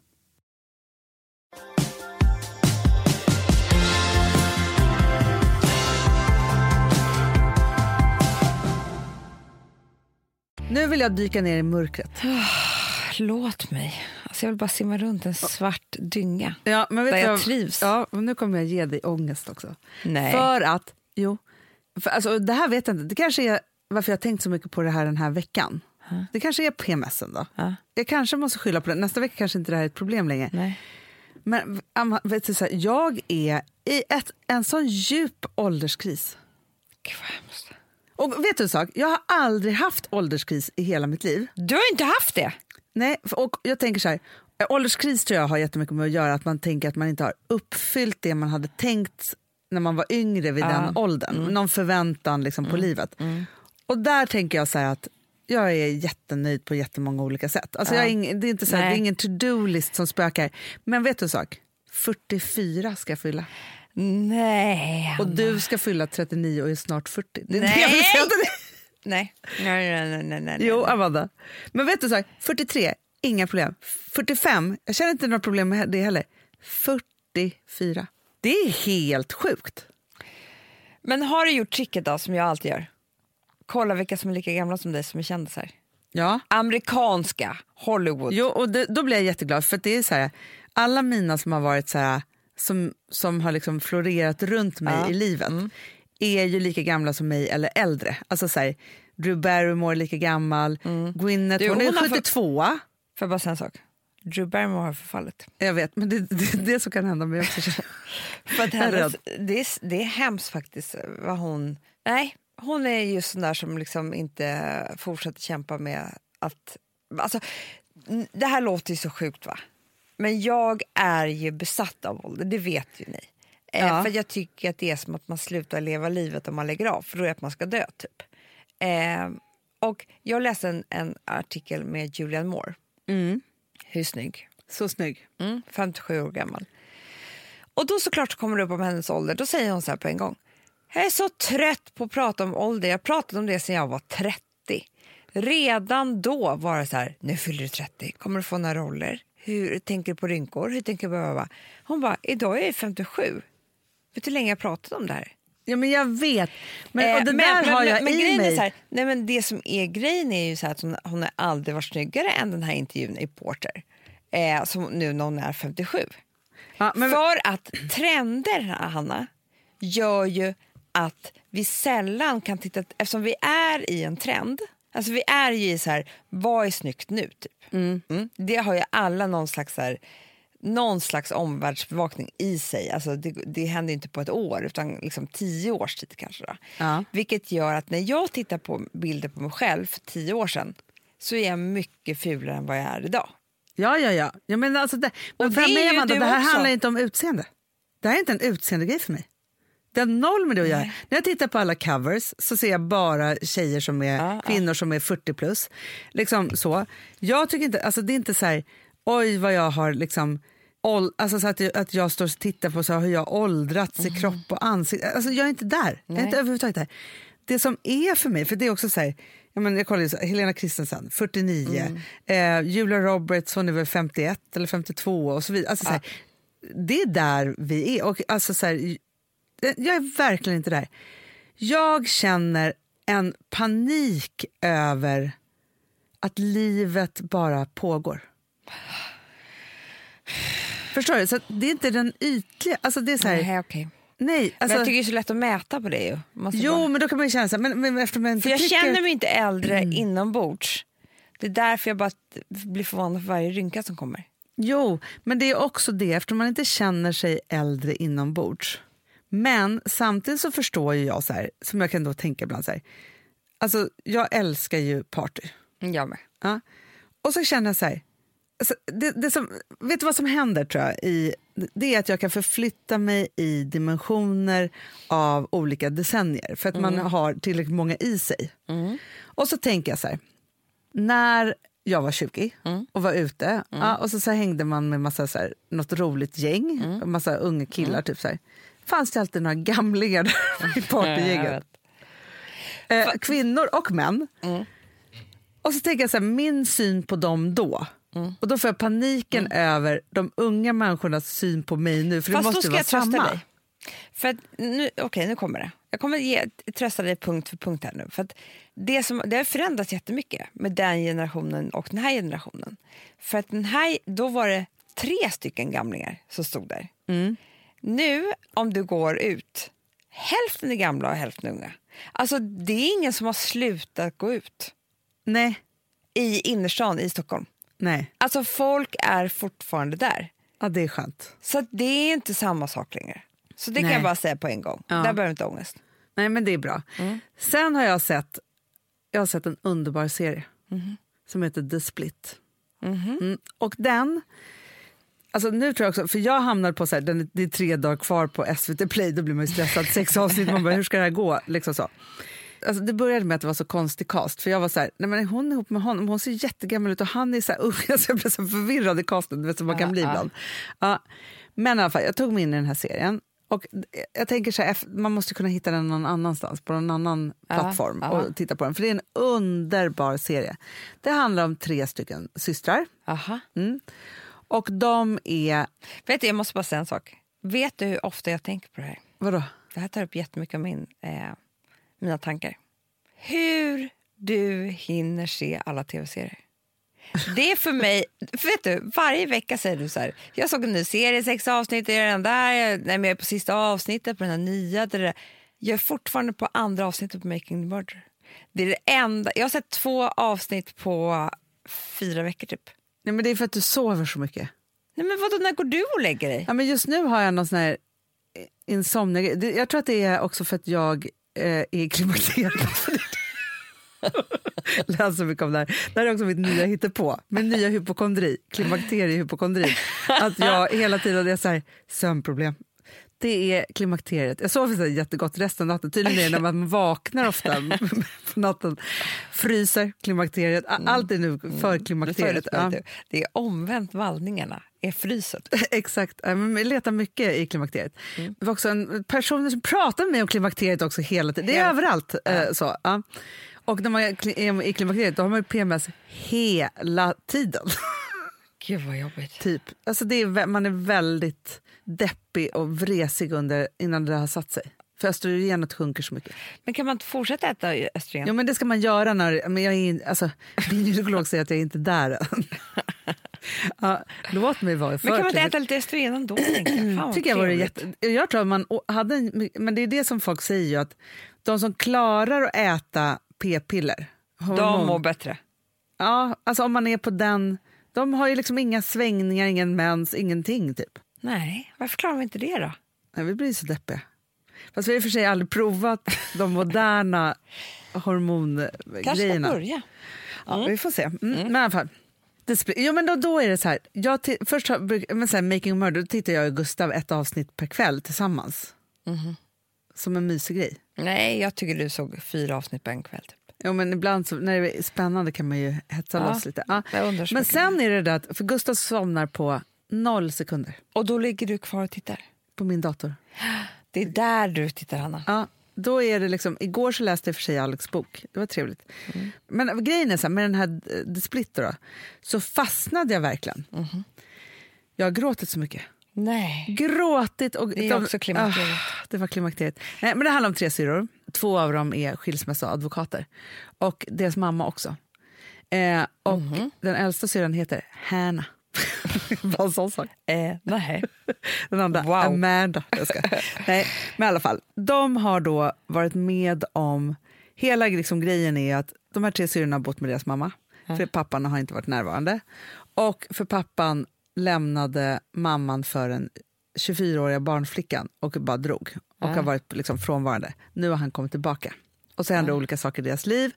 Nu vill jag dyka ner i mörkret. Låt mig. Alltså jag vill bara simma runt en svart dynga. Ja, men vet Där jag vad- trivs. Ja, nu kommer jag ge dig ångest också. Nej. För att, jo, för, alltså, det här vet jag inte. Det kanske är varför jag har tänkt så mycket på det här den här veckan. Det kanske är PMSen då. Ja. Jag kanske måste skylla på det. Nästa vecka kanske inte det här är ett problem längre. Nej. Men vet du, så här, jag är i ett, en sån djup ålderskris. Gud. Och vet du en sak? Jag har aldrig haft ålderskris i hela mitt liv. Du har inte haft det? Nej, och jag tänker så här, ålderskris tror jag har jättemycket med att göra att man tänker att man inte har uppfyllt det man hade tänkt när man var yngre vid den åldern. Någon förväntan liksom på livet. Och där tänker jag så att jag är jättenöjd på jättemånga olika sätt. Alltså jag är ing, det är inte så här, det är ingen to-do-list som spökar. Men vet du en sak? 44 ska jag fylla. Nej. Och du ska fylla 39 och är snart 40. Det är Nej. Nej. Nej, nej, nej, nej, nej. Jo, Amanda. Men vet du, så här, 43, inga problem. 45, jag känner inte några problem med det heller. 44, det är helt sjukt. Men har du gjort tricket då, som jag alltid gör? Kolla vilka som är lika gamla som dig som är kändisar. Ja. Amerikanska Hollywood. Jo, och det, då blir jag jätteglad för att det är så här, alla mina som har varit så här, som, som har liksom florerat runt mig Ja. i livet Mm. är ju lika gamla som mig eller äldre. Alltså så här, Drew Barrymore är lika gammal, Gwyneth Du, hon är hon fått- 72. Får jag bara säga en sak? Drew Barrymore har förfallit. Jag vet, men det, det, det är så kan hända mig också. [laughs] För att är hennes, det, är, det är hemskt faktiskt vad hon... Nej, hon är just sån där som liksom inte fortsätter kämpa med att... Alltså, det här låter ju så sjukt va? Men jag är ju besatt av ålder, det vet ju ni. Eh, Ja. För jag tycker att det är som att man slutar leva livet om man lägger av, för då är det att man ska dö typ. Eh, och jag läste en, en artikel med Julianne Moore. Mm. Hur snygg? Så snygg. Mm, 57 år gammal. Och då såklart så kommer det upp om hennes ålder. Då säger hon så här på en gång. Jag är så trött på att prata om ålder. Jag pratade om det sedan jag var 30. Redan då var det så här, nu fyller du 30, kommer du få några roller? Hur tänker du på rynkor? Hur tänker du behöva? Hon bara, idag är jag 57. Vet du hur länge jag pratat om det här? Ja, men jag vet. Men, Eh, och det där har jag men i grejen mig. Är så här, nej, men det som är grejen är ju så här att hon, hon har aldrig varit snyggare än den här intervjun i Porter. Eh, som nu när hon är 57. ja, men, För att trender, Hanna, gör ju att vi sällan kan titta... Eftersom vi är i en trend, alltså vi är ju i så här, vad är snyggt nu? Typ. Mm. Det har ju alla någon slags, så här, någon slags omvärldsbevakning i sig. Alltså det, det händer inte på ett år, utan liksom tio års tid kanske. Då. Ja. Vilket gör att när jag tittar på bilder på mig själv för tio år sedan så är jag mycket fulare än vad jag är idag. ja, ja, ja. Jag menar, alltså det, men Och det är ju du det här också. handlar inte om utseende. Det här är inte en utseendegrej för mig. Det har noll med det att göra. Nej. När jag tittar på alla covers så ser jag bara tjejer som är Ja, ja. kvinnor som är 40 plus. Liksom så. Jag tycker inte, alltså det är inte så här, oj vad jag har liksom ål- Alltså så att, jag, att jag står och tittar på så här, hur jag åldrats i kropp och ansikte. Alltså jag är inte där. Jag är Mm. Nej. inte överhuvudtaget där. Det som är för mig, för det är också så här, jag, men, jag kollar så, Helena Kristensen, 49. Mm. Eh, Julia Roberts, hon är väl 51 eller 52 och så vidare. Alltså, så här, det är där vi är. Och, alltså, så här, jag är verkligen inte där. Jag känner en panik över att livet bara pågår. Förstår du? Så det är inte den ytliga... Alltså det är så här, Nej, okej. nej, alltså, men jag tycker det är så lätt att mäta på det ju. Måste jo, bara- men då kan man känna så här, men, men eftersom jag inte För jag tycker... känner mig inte äldre inombords. Det är därför jag bara blir förvånad för varje rynka som kommer. Jo, men det är också det eftersom man inte känner sig äldre inombords. Men samtidigt så förstår ju jag, så här, som jag kan då tänka ibland, så här, alltså jag älskar ju party. Jag med. Ja. Och så känner jag så här, alltså, det, det som, vet du vad som händer tror jag? I, det är att jag kan förflytta mig i dimensioner av olika decennier för att man har tillräckligt många i sig. Och så tänker jag så här, när jag var 20 och var ute ja, och så, så hängde man med massa så här, något roligt gäng, mm. massa unga killar typ så här. Fanns det alltid några gamlingar i [laughs] partygänget. Eh, kvinnor och män. Och så tänker jag så här, min syn på dem då. Och då får jag paniken över de unga människornas syn på mig nu. För Fast det då måste ska vara jag trösta dig. För att nu, okej, nu kommer det. Jag kommer ge, trösta dig punkt för punkt här nu. För det, som, det har förändrats jättemycket med den generationen och den här generationen. För att den här, då var det tre stycken gamlingar som stod där. Mm. Nu, om du går ut, hälften är gamla och hälften unga. Alltså det är ingen som har slutat gå ut Nej, i innerstan i Stockholm. nej. Alltså folk är fortfarande där. Ja, det är skönt. Så det är inte samma sak längre. Så det kan Nej. jag bara säga på en gång. Ja. Där behöver du inte ångest. Nej, men det är bra. Sen har jag sett, jag har sett en underbar serie som heter The Split. Mm. Och den... Alltså nu tror jag också, för jag hamnade på så här, den, det är tre dagar kvar på SVT Play, då blir man ju stressad. Sex avsnitt, man bara hur ska det här gå? Liksom så. Alltså det började med att det var så konstig cast, för jag var så här, nej men är hon ihop med honom, hon ser jättegammal ut och han är så här ung, [laughs] alltså jag blev så förvirrad i casten, du vet som man kan bli ibland. Ja. Men i alla fall, jag tog mig in i den här serien och jag tänker så här, man måste kunna hitta den någon annanstans, på någon annan Ja, plattform ja. och titta på den, för det är en underbar serie. Det handlar om tre stycken systrar Aha. Och de är, Vet du, jag måste bara säga en sak. Vet du hur ofta jag tänker på det här? vadå? Det här tar upp jättemycket av min, eh, mina tankar. Hur du hinner se alla tv-serier. Det är för mig... För vet du, varje vecka säger du så här... Jag såg en ny serie, sex avsnitt, jag är den där, jag, nej, jag är på sista avsnittet på den här nya. Det där. Jag är fortfarande på andra avsnittet på Making the Murder. Det är det enda, jag har sett två avsnitt på fyra veckor typ. Nej, men det är för att du sover så mycket. Nej, men vadå, när går du och lägger dig? Ja, men just nu har jag någon sån här insomnia. Det- Jag tror att det är också för att jag eh, är i klimakteriet. [laughs] Läser mycket om det här. Det här är också mitt nya hittepå. Min nya hypokondri, klimakteriehypokondri. Att jag hela tiden är så här, sömnproblem. Det är klimakteriet. Jag sover så jättegott resten av natten. Tydligen är det när man [laughs] vaknar ofta [laughs] på natten. Fryser, klimakteriet. Allt är nu för Du klimakteriet. förutspår Ja. Det är omvänt vallningarna, är fryset. [laughs] Exakt, Ja, jag letar mycket i klimakteriet. Mm. Det var också en person som pratade med mig om klimakteriet också hela tiden. Det är Hela- överallt. Eh, så, ja. Och när man är i klimakteriet då har man PMS hela tiden. Gud vad jobbigt. typ. alltså det är, man är väldigt deppig och vresig under, innan det har satt sig. För östrogenet sjunker så mycket. Men kan man inte fortsätta äta östrogen? Jo, men det ska man göra när... Men jag är, alltså, min gynekolog säger att jag är inte där än. [laughs] ja, låt mig vara i Men kan man inte äta lite östrogen ändå? Fan, tycker jag vore jätte... Jag tror man hade en, men det är det som folk säger ju att de som klarar att äta p-piller, De mår bättre. ja, alltså om man är på den, de har ju liksom inga svängningar, ingen mens, ingenting typ. Nej, varför klarar vi inte det då? Nej, vi blir så deppiga. Fast vi har i och för sig aldrig provat de moderna [laughs] Kanske hormongrejerna. börja. Ja, vi får se. Mm. Men i alla fall. Jo, men då, då är det så här. Jag ti- först har, men här, Making Murder, då tittar jag och Gustav ett avsnitt per kväll tillsammans. Som en mysig grej. Nej, jag tycker du såg fyra avsnitt på en kväll. Typ. Jo, men ibland så, när det är spännande kan man ju hetsa Ja, loss lite. Ja. Men sen är det det att, för Gustav somnar på noll sekunder Och då ligger du kvar och tittar. på min dator. Det är där du tittar, Hanna. Ja, då är det liksom, igår så läste jag för sig Alex bok, det var trevligt. Mm. Men grejen är så här, med den här eh, The Split då, så fastnade jag verkligen. Mhm. Jag har gråtit så mycket. Nej. Gråtit och... Det är också klimakteriet. Ah, det var klimakteriet. Nej, men det handlar om tre syrror. Två av dem är skilsmässoadvokater. Och deras mamma också. Eh, och Mhm. den äldsta syrran heter Hanna. Bara [laughs] en sån sak. Eh, nej. [laughs] Den andra, Wow. Amanda. Jag ska. Nej, men i alla fall, de har då varit med om... Hela liksom grejen är att de här tre syrrorna har bott med deras mamma, för pappan har inte varit närvarande. Och för pappan lämnade mamman för den 24-åriga barnflickan och bara drog och har varit liksom frånvarande. Nu har han kommit tillbaka. Och så händer olika saker i deras liv.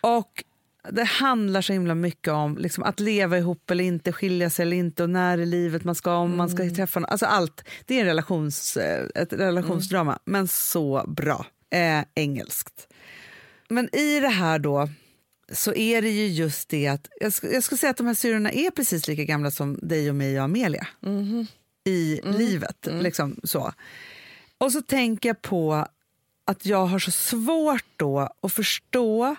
Och det handlar så himla mycket om liksom, att leva ihop eller inte, skilja sig eller inte och när i livet man ska, om man ska träffa någon. Alltså allt. Det är en relations, eh, ett relationsdrama, men så bra. Eh, engelskt. Men i det här då så är det ju just det att jag, sk- jag skulle säga att de här syrrorna är precis lika gamla som dig och mig och Amelia i livet. Liksom så. Och så tänker jag på att jag har så svårt då att förstå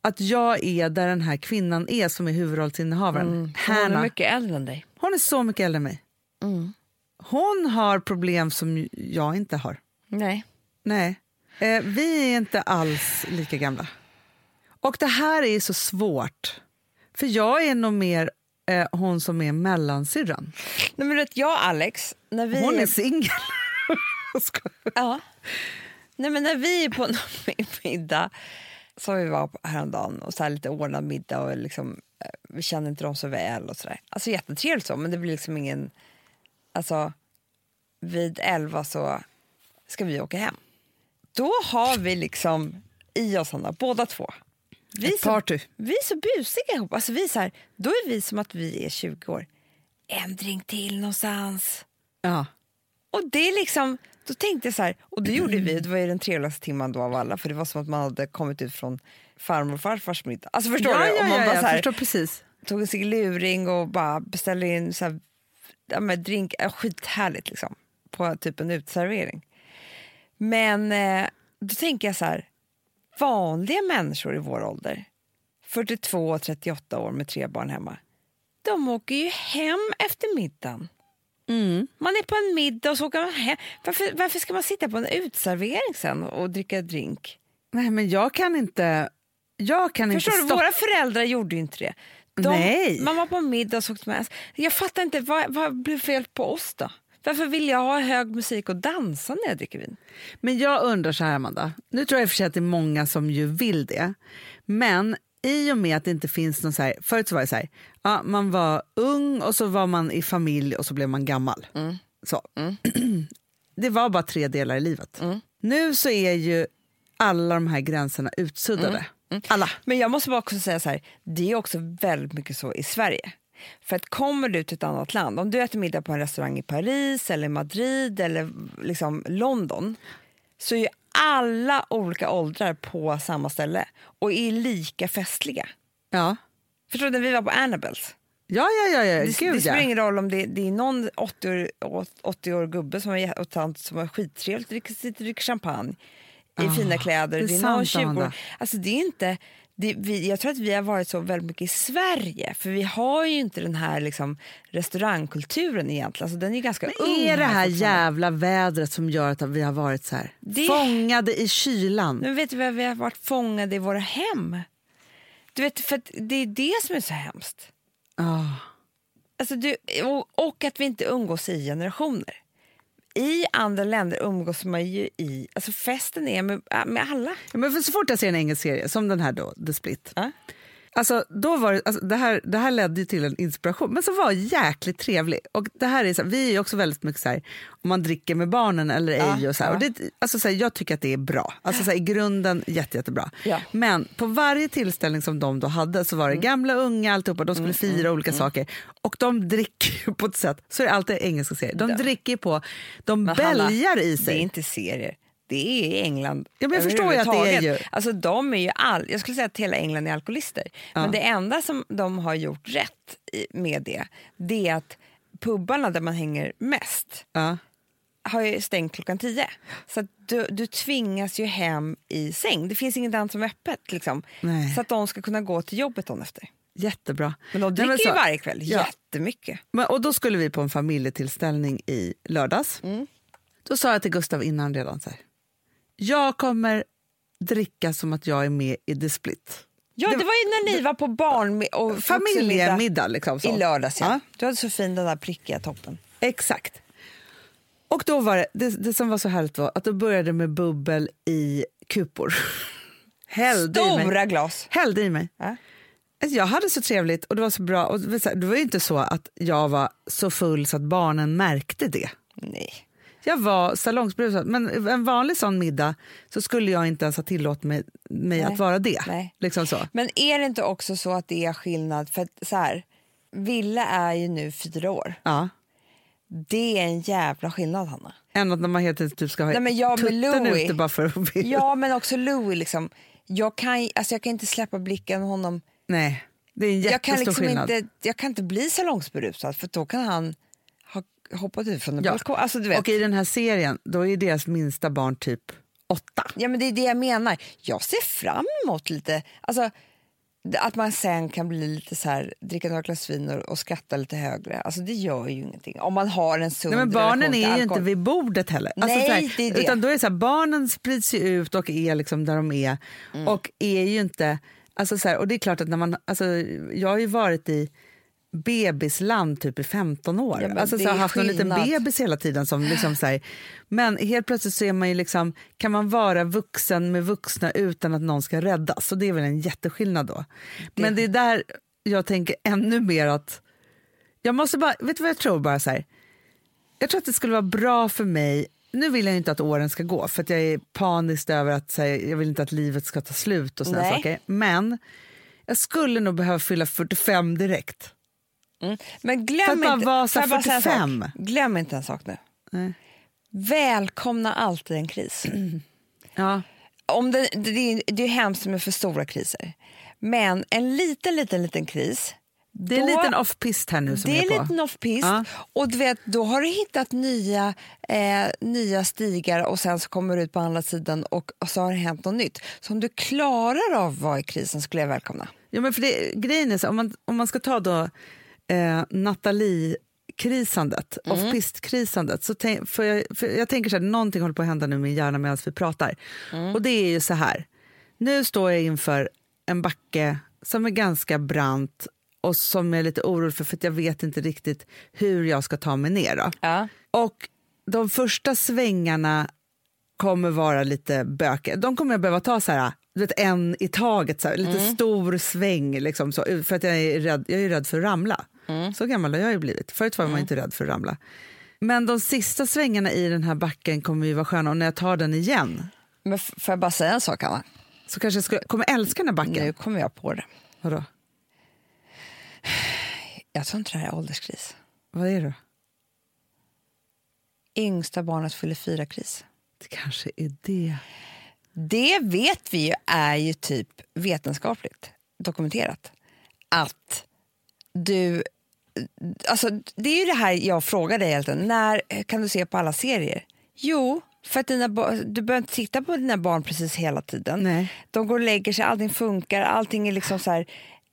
att jag är där den här kvinnan är som är huvudrollsinnehavaren. Hon Hanna. är mycket äldre än dig. Hon är så mycket äldre än mig. Hon har problem som jag inte har. Nej. Nej, eh, vi är inte alls lika gamla. Och det här är så svårt. För jag är nog mer eh, hon som är mellansyrran. Nej, men vet, jag och Alex, när vi... Hon är singel. [laughs] Ja. Nej, men när vi är på [laughs] någon middag, som vi var på häromdagen, och så här lite ordnad middag och liksom, eh, vi känner inte dem så väl och sådär. Alltså jättetrevligt så, men det blir liksom ingen... Alltså, vid elva så ska vi åka hem. Då har vi liksom i oss, Hanna, båda två. Vi Ett så, party. vi är så busiga ihop. Alltså vi så här, då är vi som att vi är 20 år. En drink till någonstans. Ja. Och det är liksom, då tänkte jag så här, och det gjorde vi, det var ju den trevligaste timman då av alla för det var som att man hade kommit ut från farmor och farfars middag. Alltså förstår ja, du? Ja, Om man ja, bara jag så här, förstår precis. tog en sig luring och bara beställde in så här, ja, drink, ja, skithärligt liksom, på typ en utservering. Men eh, då tänker jag så här, vanliga människor i vår ålder, 42 och 38 år med tre barn hemma, de åker ju hem efter middagen. Mm. Man är på en middag och så åker man hem. Varför, varför ska man sitta på en utservering sen och dricka drink? Nej, men jag kan inte... Jag kan Förstår inte du, våra föräldrar gjorde ju inte det. De, Nej. Man var på middag och så åkte man. Jag fattar inte, vad, vad blev fel på oss då? Varför vill jag ha hög musik och dansa när jag dricker vin? Men jag undrar så här, Amanda. Nu tror jag i och för sig att det är många som ju vill det. Men i och med att det inte finns någon så här... Förut så var det så här, ja, man var ung och så var man i familj och så blev man gammal. Så. [clears throat] det var bara tre delar i livet. Nu så är ju alla de här gränserna utsuddade. Alla. Men jag måste bara också säga så här, det är också väldigt mycket så i Sverige. För att kommer du till ett annat land, om du äter middag på en restaurang i Paris eller Madrid eller liksom London så är alla olika åldrar på samma ställe och är lika festliga. Ja. Förstår du, när vi var på Annabels, Ja, ja, ja, ja. det, det Gud, spelar ja. ingen roll om det, det är någon 80 år, 80 år gubbe som är, jä- och tant som är skittrevligt dricker, och dricker champagne i Ah, fina kläder. det är Det är, någon sant, 20 år. Alltså det är inte, det, vi, jag tror att vi har varit så väldigt mycket i Sverige för vi har ju inte den här liksom, restaurangkulturen egentligen. Alltså, den är ju ganska Men ung är det här fortfarande. jävla vädret som gör att vi har varit så här Det- fångade i kylan? Men vet du vad, vi har varit fångade i våra hem. Du vet, för det är det som är så hemskt. Ah. Alltså du, och, och att vi inte umgås i generationer. I andra länder umgås man ju i... Alltså festen är med, med alla. Ja, men så fort jag ser en engelsk serie, som den här då, The Split. Ja. Alltså, då var det, alltså, det, här, det här ledde till en inspiration, men som var jäkligt trevlig. Och det här är så, här, vi är också väldigt mycket så här, om man dricker med barnen eller ej. Ja, och så här, ja. och det, alltså, så här, jag tycker att det är bra. Alltså, så I grunden jätte, jättebra. Ja. Men på varje tillställning som de då hade så var Mm. det gamla unga, alltihopa, de skulle fira olika saker. Och de dricker på ett sätt, så är det alltid engelska serier, de dricker på, de Men Hanna, bälgar i Det är sig. inte serier. Det är England Ja, men jag förstår ju att det är ju- Alltså, de är ju all, jag skulle säga att hela England är alkoholister. Men det enda som de har gjort rätt med det, det är att pubarna där man hänger mest Ja. har ju stängt klockan tio. Så du, du tvingas ju hem i säng. Det finns inget annat som är öppet. Liksom, Nej. så att de ska kunna gå till jobbet dagen efter. Jättebra. Men de Nej, dricker men ju så- varje kväll, Ja. jättemycket. Men, och då skulle vi på en familjetillställning i lördags. Mm. Då sa jag till Gustav innan redan så här. Jag kommer dricka som att jag är med i The Split. Ja, det, var ju när ni var på barn och Familjemiddag liksom. Så. i lördags. Ja. Ja. Du hade så fin den där prickiga toppen. Exakt. Och då var det, det, det som var så härligt var att då började det med bubbel i kupor. [laughs] Hällde. Stora glas. Hällde i mig. Ja. Alltså, Jag hade så trevligt och det var så bra. Och det det var ju inte så att jag var så full så att barnen märkte det. Nej. Jag var salongsberusad, men en vanlig sån middag så skulle jag inte ens ha tillåtit mig, mig att vara det. Nej. Liksom så. Men är det inte också så att det är skillnad? För att så här, Villa är ju nu fyra år. Ja. Det är en jävla skillnad, Hanna. Än att när man enkelt typ ska ha Nej, men jag tutten Louis- ute bara för att vill. Ja, men också Louis. Liksom. Jag, kan, alltså jag kan inte släppa blicken honom. Nej, det är en Jag kan, jättestor liksom skillnad. inte, jag kan inte bli salongsberusad för då kan han ha hoppat ut från en Ja. balkong. Alltså, du vet. Och i den här serien, då är deras minsta barn typ åtta. Ja, men det är det jag menar. Jag ser fram emot lite... Alltså, att man sen kan bli lite så här, dricka några glas vin och, och skratta lite högre. Alltså, det gör ju ingenting. Om man har en sund Nej, men barnen är ju inte vid bordet heller. Alltså, Nej, här, det är det. Utan då är så här, barnen sprids ju ut och är liksom där de är. Mm. Och är ju inte... Alltså så här, och det är klart att när man... Alltså, jag har ju varit i bebisland typ i 15 år. Ja, alltså, det så har haft en liten bebis hela tiden. Som liksom, så här, men helt plötsligt så är man ju liksom, kan man vara vuxen med vuxna utan att någon ska räddas. Så det är väl en jätteskillnad då. Men det är där jag tänker ännu mer att... Jag måste bara, vet du vad jag tror? bara så här, Jag tror att det skulle vara bra för mig nu vill jag inte att åren ska gå för jag är panisk över att säga, jag vill inte att livet ska ta slut och såna saker. Men jag skulle nog behöva fylla 45 direkt. Men För att glöm inte, så en 45? sak? glöm inte en sak nu. Nej. Välkomna alltid en kris. [clears throat] Ja. Om det, det, är- det är hemskt med för stora kriser. Men en liten, liten, liten kris. Det är en liten off-pist här nu som det är är på. liten off-pist. Ja. Och du vet, då har du hittat nya, eh, nya stigar och sen så kommer du ut på andra sidan och, och så har det hänt något nytt. Så om du klarar av att vara i krisen skulle jag välkomna. Ja, men för det, grejen är så, om man, om man ska ta då eh, Nathalie-krisandet, Mm. off-pist-krisandet, så tänk, för jag, för jag tänker så här, någonting håller på att hända nu med min hjärna medan vi pratar. Mm. Och det är ju så här, nu står jag inför en backe som är ganska brant och som jag är lite orolig för, för att jag vet inte riktigt hur jag ska ta mig ner. Ja. Och de första svängarna kommer vara lite bökiga. De kommer jag behöva ta så här, du vet, en i taget, så här, lite stor sväng. Liksom, så, för att jag är, rädd, jag är rädd för att ramla. Så gammal har jag ju blivit. Förut var man inte rädd för att ramla. Men de sista svängarna i den här backen kommer ju vara sköna och när jag tar den igen Men får jag bara säga en sak, Anna? så kanske jag skulle, kommer älska den här backen. Nu kommer jag på det. Vadå? Jag tror inte det här är ålderskris. Vad är det? Yngsta barnet fyller fyra-kris. Det kanske är det. Det vet vi ju är ju typ vetenskapligt dokumenterat. Att du... Alltså, det är ju det här jag frågar dig tiden. När kan du se på alla serier? Jo, för att dina du behöver inte titta på dina barn precis hela tiden. Nej. De går och lägger sig, allting funkar, allting är liksom så här...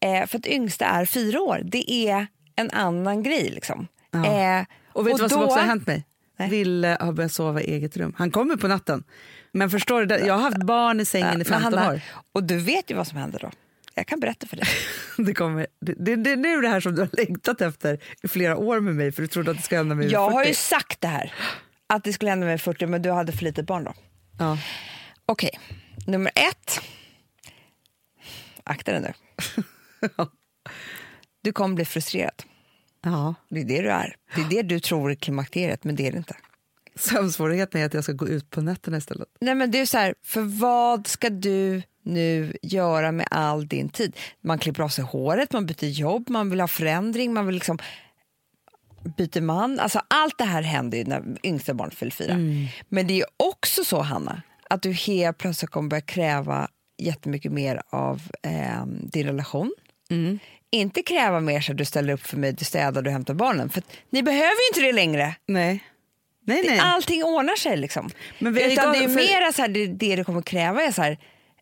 Eh, för att yngsta är fyra år. Det är en annan grej liksom. Ja. Eh, Och vet du vad som då- också har hänt mig? Nej. Ville har börjat sova i eget rum. Han kommer på natten. Men förstår du, jag har haft barn i sängen i Men 15 Hanna, år. Och du vet ju vad som händer då. Jag kan berätta för dig. [laughs] Det, kommer, det, det, det är nu det här som du har längtat efter i flera år med mig för du trodde att det ska hända mig Jag 40. har ju sagt det här, att det skulle hända med 40, men du hade för litet barn då. ja. Okej, nummer ett. Akta dig nu. [laughs] Du kommer bli frustrerad. ja. Det är det du är. Det är det du tror är klimakteriet, men det är det inte. Sömnsvårigheten är att jag ska gå ut på nätterna istället. Nej, men det är så här, för vad ska du nu göra med all din tid? Man klipper av sig håret, man byter jobb, man vill ha förändring, man vill liksom byter man. Alltså allt det här händer ju när yngsta barnet fyller fyra. Men det är också så, Hanna, att du helt plötsligt kommer börja kräva jättemycket mer av eh, din relation. Inte kräva mer så att du ställer upp för mig, du städar, du hämtar barnen. För ni behöver ju inte det längre. Nej. Nej, nej. Allting ordnar sig liksom. Men vi- Utan det är för- mer så här, det, det du kommer kräva är så här,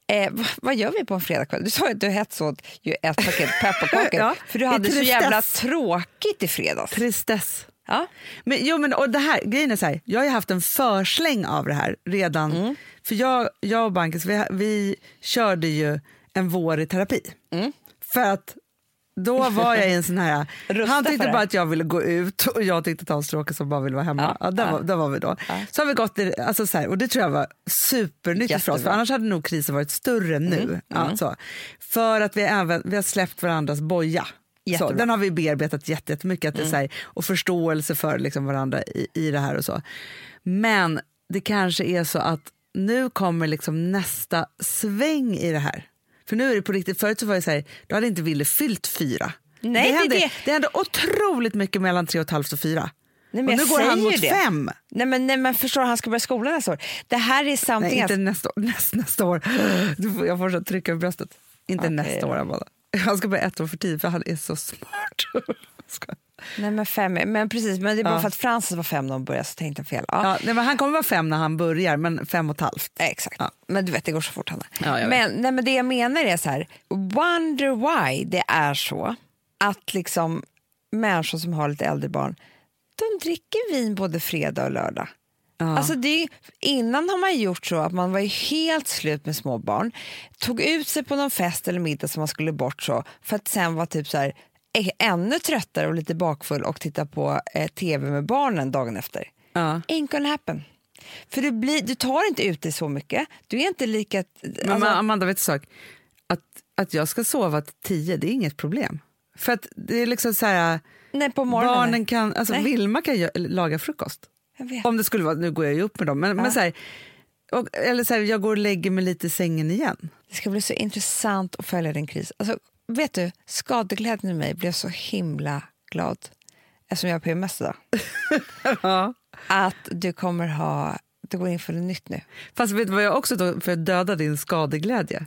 eh, vad, vad gör vi på en fredagkväll? Du sa ju att du hetsåt ju ett paket pepparkakor [laughs] Ja, för du hade så jävla tråkigt i fredags. Tristess. Ja. Men, jo, men, och det här, grejen är så här, jag har ju haft en försläng av det här redan. Mm. För jag, jag och Bankis, vi, vi körde ju en vår i terapi. Mm. För att då var jag i en sån här... [laughs] Han tyckte bara att jag ville gå ut och jag tyckte att han stråkade som bara ville vara hemma. Ja, Ja, där, ja. Var, där var vi då. Så har vi gått i, alltså så här, och det tror jag var supernyttigt för oss, för Jättebra. annars hade nog krisen varit större nu. Mm, Ja, så. För att vi, även, vi har släppt varandras boja. Så, Jättebra. den har vi bearbetat jätte- jättemycket, att det är så här, och förståelse för liksom varandra i, i det här och så. Men det kanske är så att nu kommer liksom nästa sväng i det här. För nu är det på riktigt, förut så var det så här, då hade inte Ville fyllt fyra. Nej, det, det hände, det. det hände otroligt mycket mellan tre och ett halvt och fyra. Nej, och men nu jag går han mot det. fem. Nej men, nej men förstår han ska börja skolan nästa år. Det här är Nej, something inte else. nästa år. Näst, nästa år. Får, jag får så trycka över bröstet. Inte Okej. nästa år, Amanda. Han ska börja ett år för tidigt för han är så smart. [laughs] Nej men fem, men precis, men det är bara Ja. för att Frances var fem när hon började så tänkte jag fel. Ja. Ja, nej, men han kommer vara fem när han börjar, men fem och ett halvt. Exakt, Ja. men du vet det går så fort Hanna. Men, nej, men det jag menar är så här, wonder why det är så att liksom människor som har lite äldre barn, de dricker vin både fredag och lördag. Ja. Alltså det innan har man gjort så att man var helt slut med små barn, tog ut sig på någon fest eller middag som man skulle bort så, för att sen vara typ så här, ä- ännu tröttare och lite bakfull och titta på eh, tv med barnen dagen efter. Ja. Ain't gonna happen. För du, blir, du tar inte ut dig så mycket. Du är inte lika... Men alltså, Amanda, vet du sak? Att, att jag ska sova till tio, det är inget problem. För att det är liksom så här, nej, på morgonen. barnen kan, alltså Nej. Vilma kan laga frukost. Om det skulle vara, nu går jag ju upp med dem, men, men så här, och, eller så här, jag går och lägger mig lite i sängen igen. Det ska bli så intressant att följa din kris. Alltså, vet du, skadeglädjen i mig blev så himla glad eftersom jag har PMS idag. [laughs] Ja. Att du kommer ha, du går in för något nytt nu. Fast vet du vad jag också då, för att döda din skadeglädje?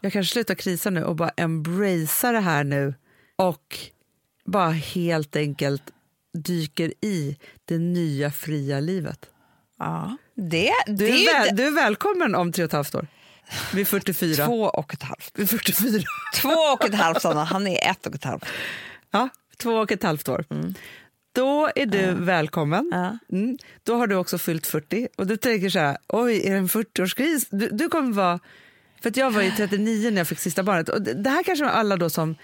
Jag kanske slutar krisa nu och bara embracea det här nu och bara helt enkelt dyker i det nya fria livet. Ja. Det, Du är väl, du är välkommen om tre och ett halvt år. Vi är 44. två och ett halvt. Vi är 44. Två och ett halvt, Sanna. Han är ett och ett halvt. Ja, två och ett halvt år. Då är du välkommen. Ja. Mm. Då har du också fyllt 40 och du tänker så här, oj, är det en 40-årskris? Du, du kommer vara... För att jag var ju 39 när jag fick sista barnet och det, här kanske är alla då som,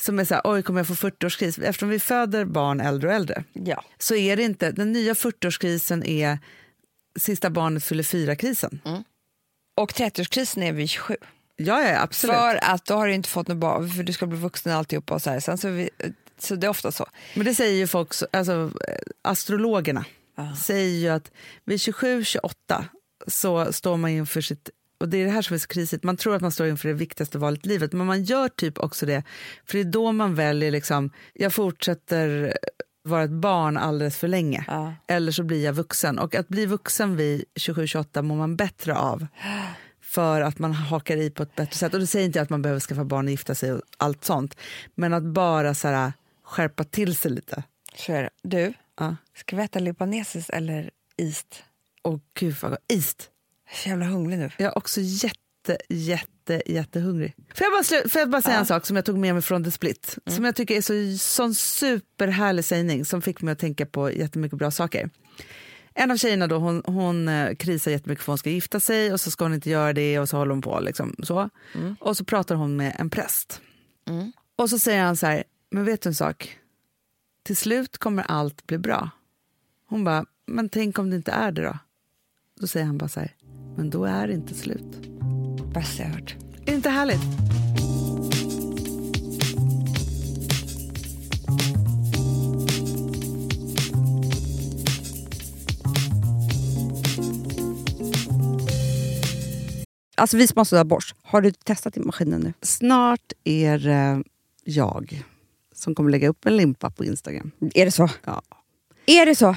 som är så här, oj, kommer jag få 40-årskris? Eftersom vi föder barn äldre och äldre Ja. så är det inte, den nya 40-årskrisen är sista barnet fyller fyra-krisen. Och 30-årskrisen är vid 27. Ja, ja, absolut. För att då har du inte fått något barn, för du ska bli vuxen alltihopa. Och så, här. Sen så, vi, så det är ofta så. Men det säger ju folk, så- alltså astrologerna säger ju att vid 27-28 så står man inför sitt och det är det här som är så krisigt. Man tror att man står inför det viktigaste valet i livet, men man gör typ också det. För det är då man väljer, liksom, jag fortsätter vara ett barn alldeles för länge. Ja. Eller så blir jag vuxen. Och att bli vuxen vid 27-28 mår man bättre av. För att man hakar i på ett bättre sätt. Och det säger inte att man behöver skaffa barn och gifta sig och allt sånt. Men att bara så här, skärpa till sig lite. Så är det. Du, Ja. ska vi äta libanesiskt eller ist? Och gud vad gott. Ist. Jag är så jävla hungrig nu. Jag är också jätte, jätte, jättehungrig. Får jag bara, slu- får jag bara säga en sak som jag tog med mig från The Split? Som jag tycker är så sån superhärlig sägning som fick mig att tänka på jättemycket bra saker. En av tjejerna då, hon, hon eh, krisar jättemycket för hon ska gifta sig och så ska hon inte göra det och så håller hon på. Liksom, så. Och så pratar hon med en präst. Och så säger han så här, men vet du en sak? Till slut kommer allt bli bra. Hon bara, men tänk om det inte är det då? Då säger han bara så här, men då är det inte slut. Bästa jag hört. Är inte härligt? Alltså vi som har sådär borst, har du testat i maskinen nu? Snart är det jag som kommer lägga upp en limpa på Instagram. Är det så? Ja. Är det så?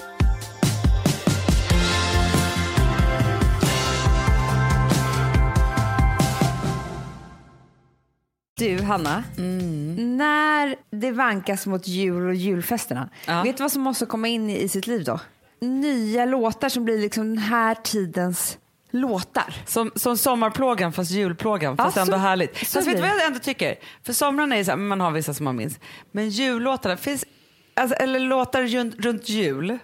Du, Hanna. När det vankas mot jul och julfesterna, Ja. vet du vad som måste komma in i, sitt liv då? Nya låtar som blir liksom den här tidens låtar. Som, som sommarplågan fast julplågan, fast Ja, ändå så- härligt. så Fast vet du vad jag ändå tycker? För somrarna är så här, man har vissa som man minns. Men jullåtarna, finns, alltså, eller låtar runt, runt jul,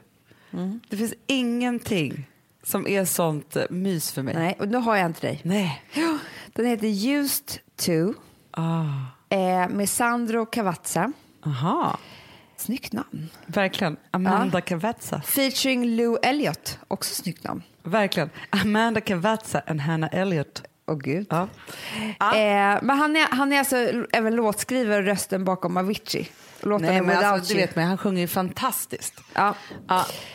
Mm. det finns ingenting som är sånt eh, mys för mig. Nej, och nu har jag en till dig. Nej. Den heter Used to Ah. eh, med Sandro Cavazza. Aha, Snyggt namn. verkligen. Amanda Cavazza. Featuring Lou Elliott, också snyggt namn. Verkligen. Amanda Cavazza och Hannah Elliott. Åh gud. Ja. Eh, men han är, han är alltså även låtskrivare och rösten bakom Avicii. Låtarna Nej, men alltså, du vet mig, han sjunger ju fantastiskt. Ja.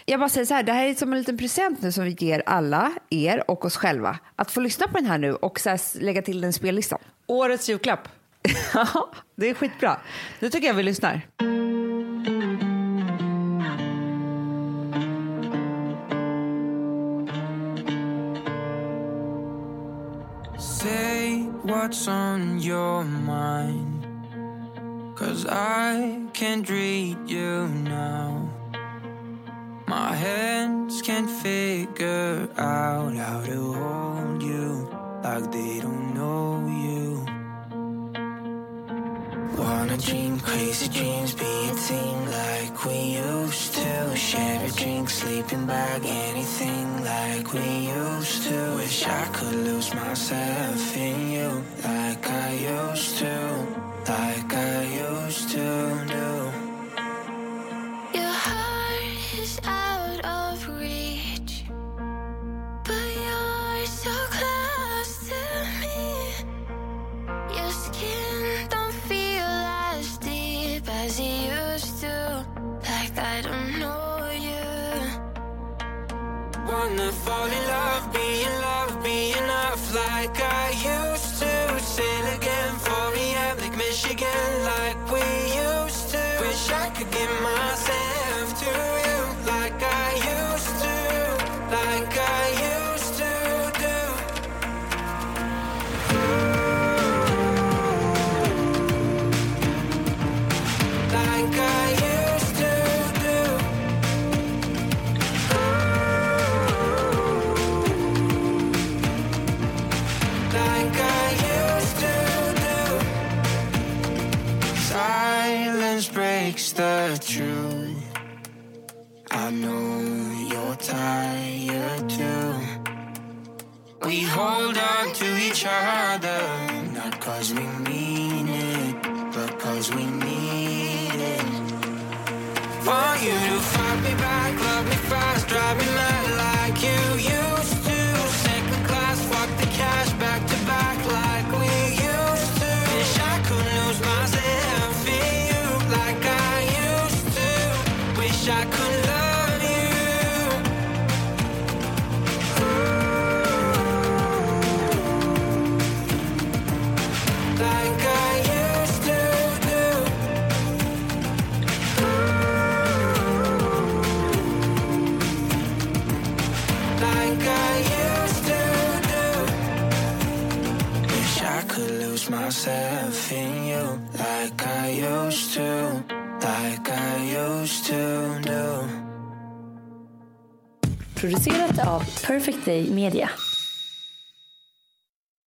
Jag bara säger så här, det här är som en liten present nu som vi ger alla, er och oss själva. Att få lyssna på den här nu och så här lägga till den spellistan. Årets julklapp. [laughs] det är skitbra. Nu tycker jag vi lyssnar. Say what's on your mind. Cause I can't read you now. My hands can't figure out how to hold you like they don't know you. Wanna dream crazy dreams, be a team like we used to. Share a drink, sleeping bag, anything like we used to. Wish I could lose myself in you like I used to like I used to do. Your heart is out of reach, but you're so close to me. Your skin don't feel as deep as it used to, like I don't know you. Wanna fall in love. again like we used to. Wish I could get myself to av Perfect Day Media.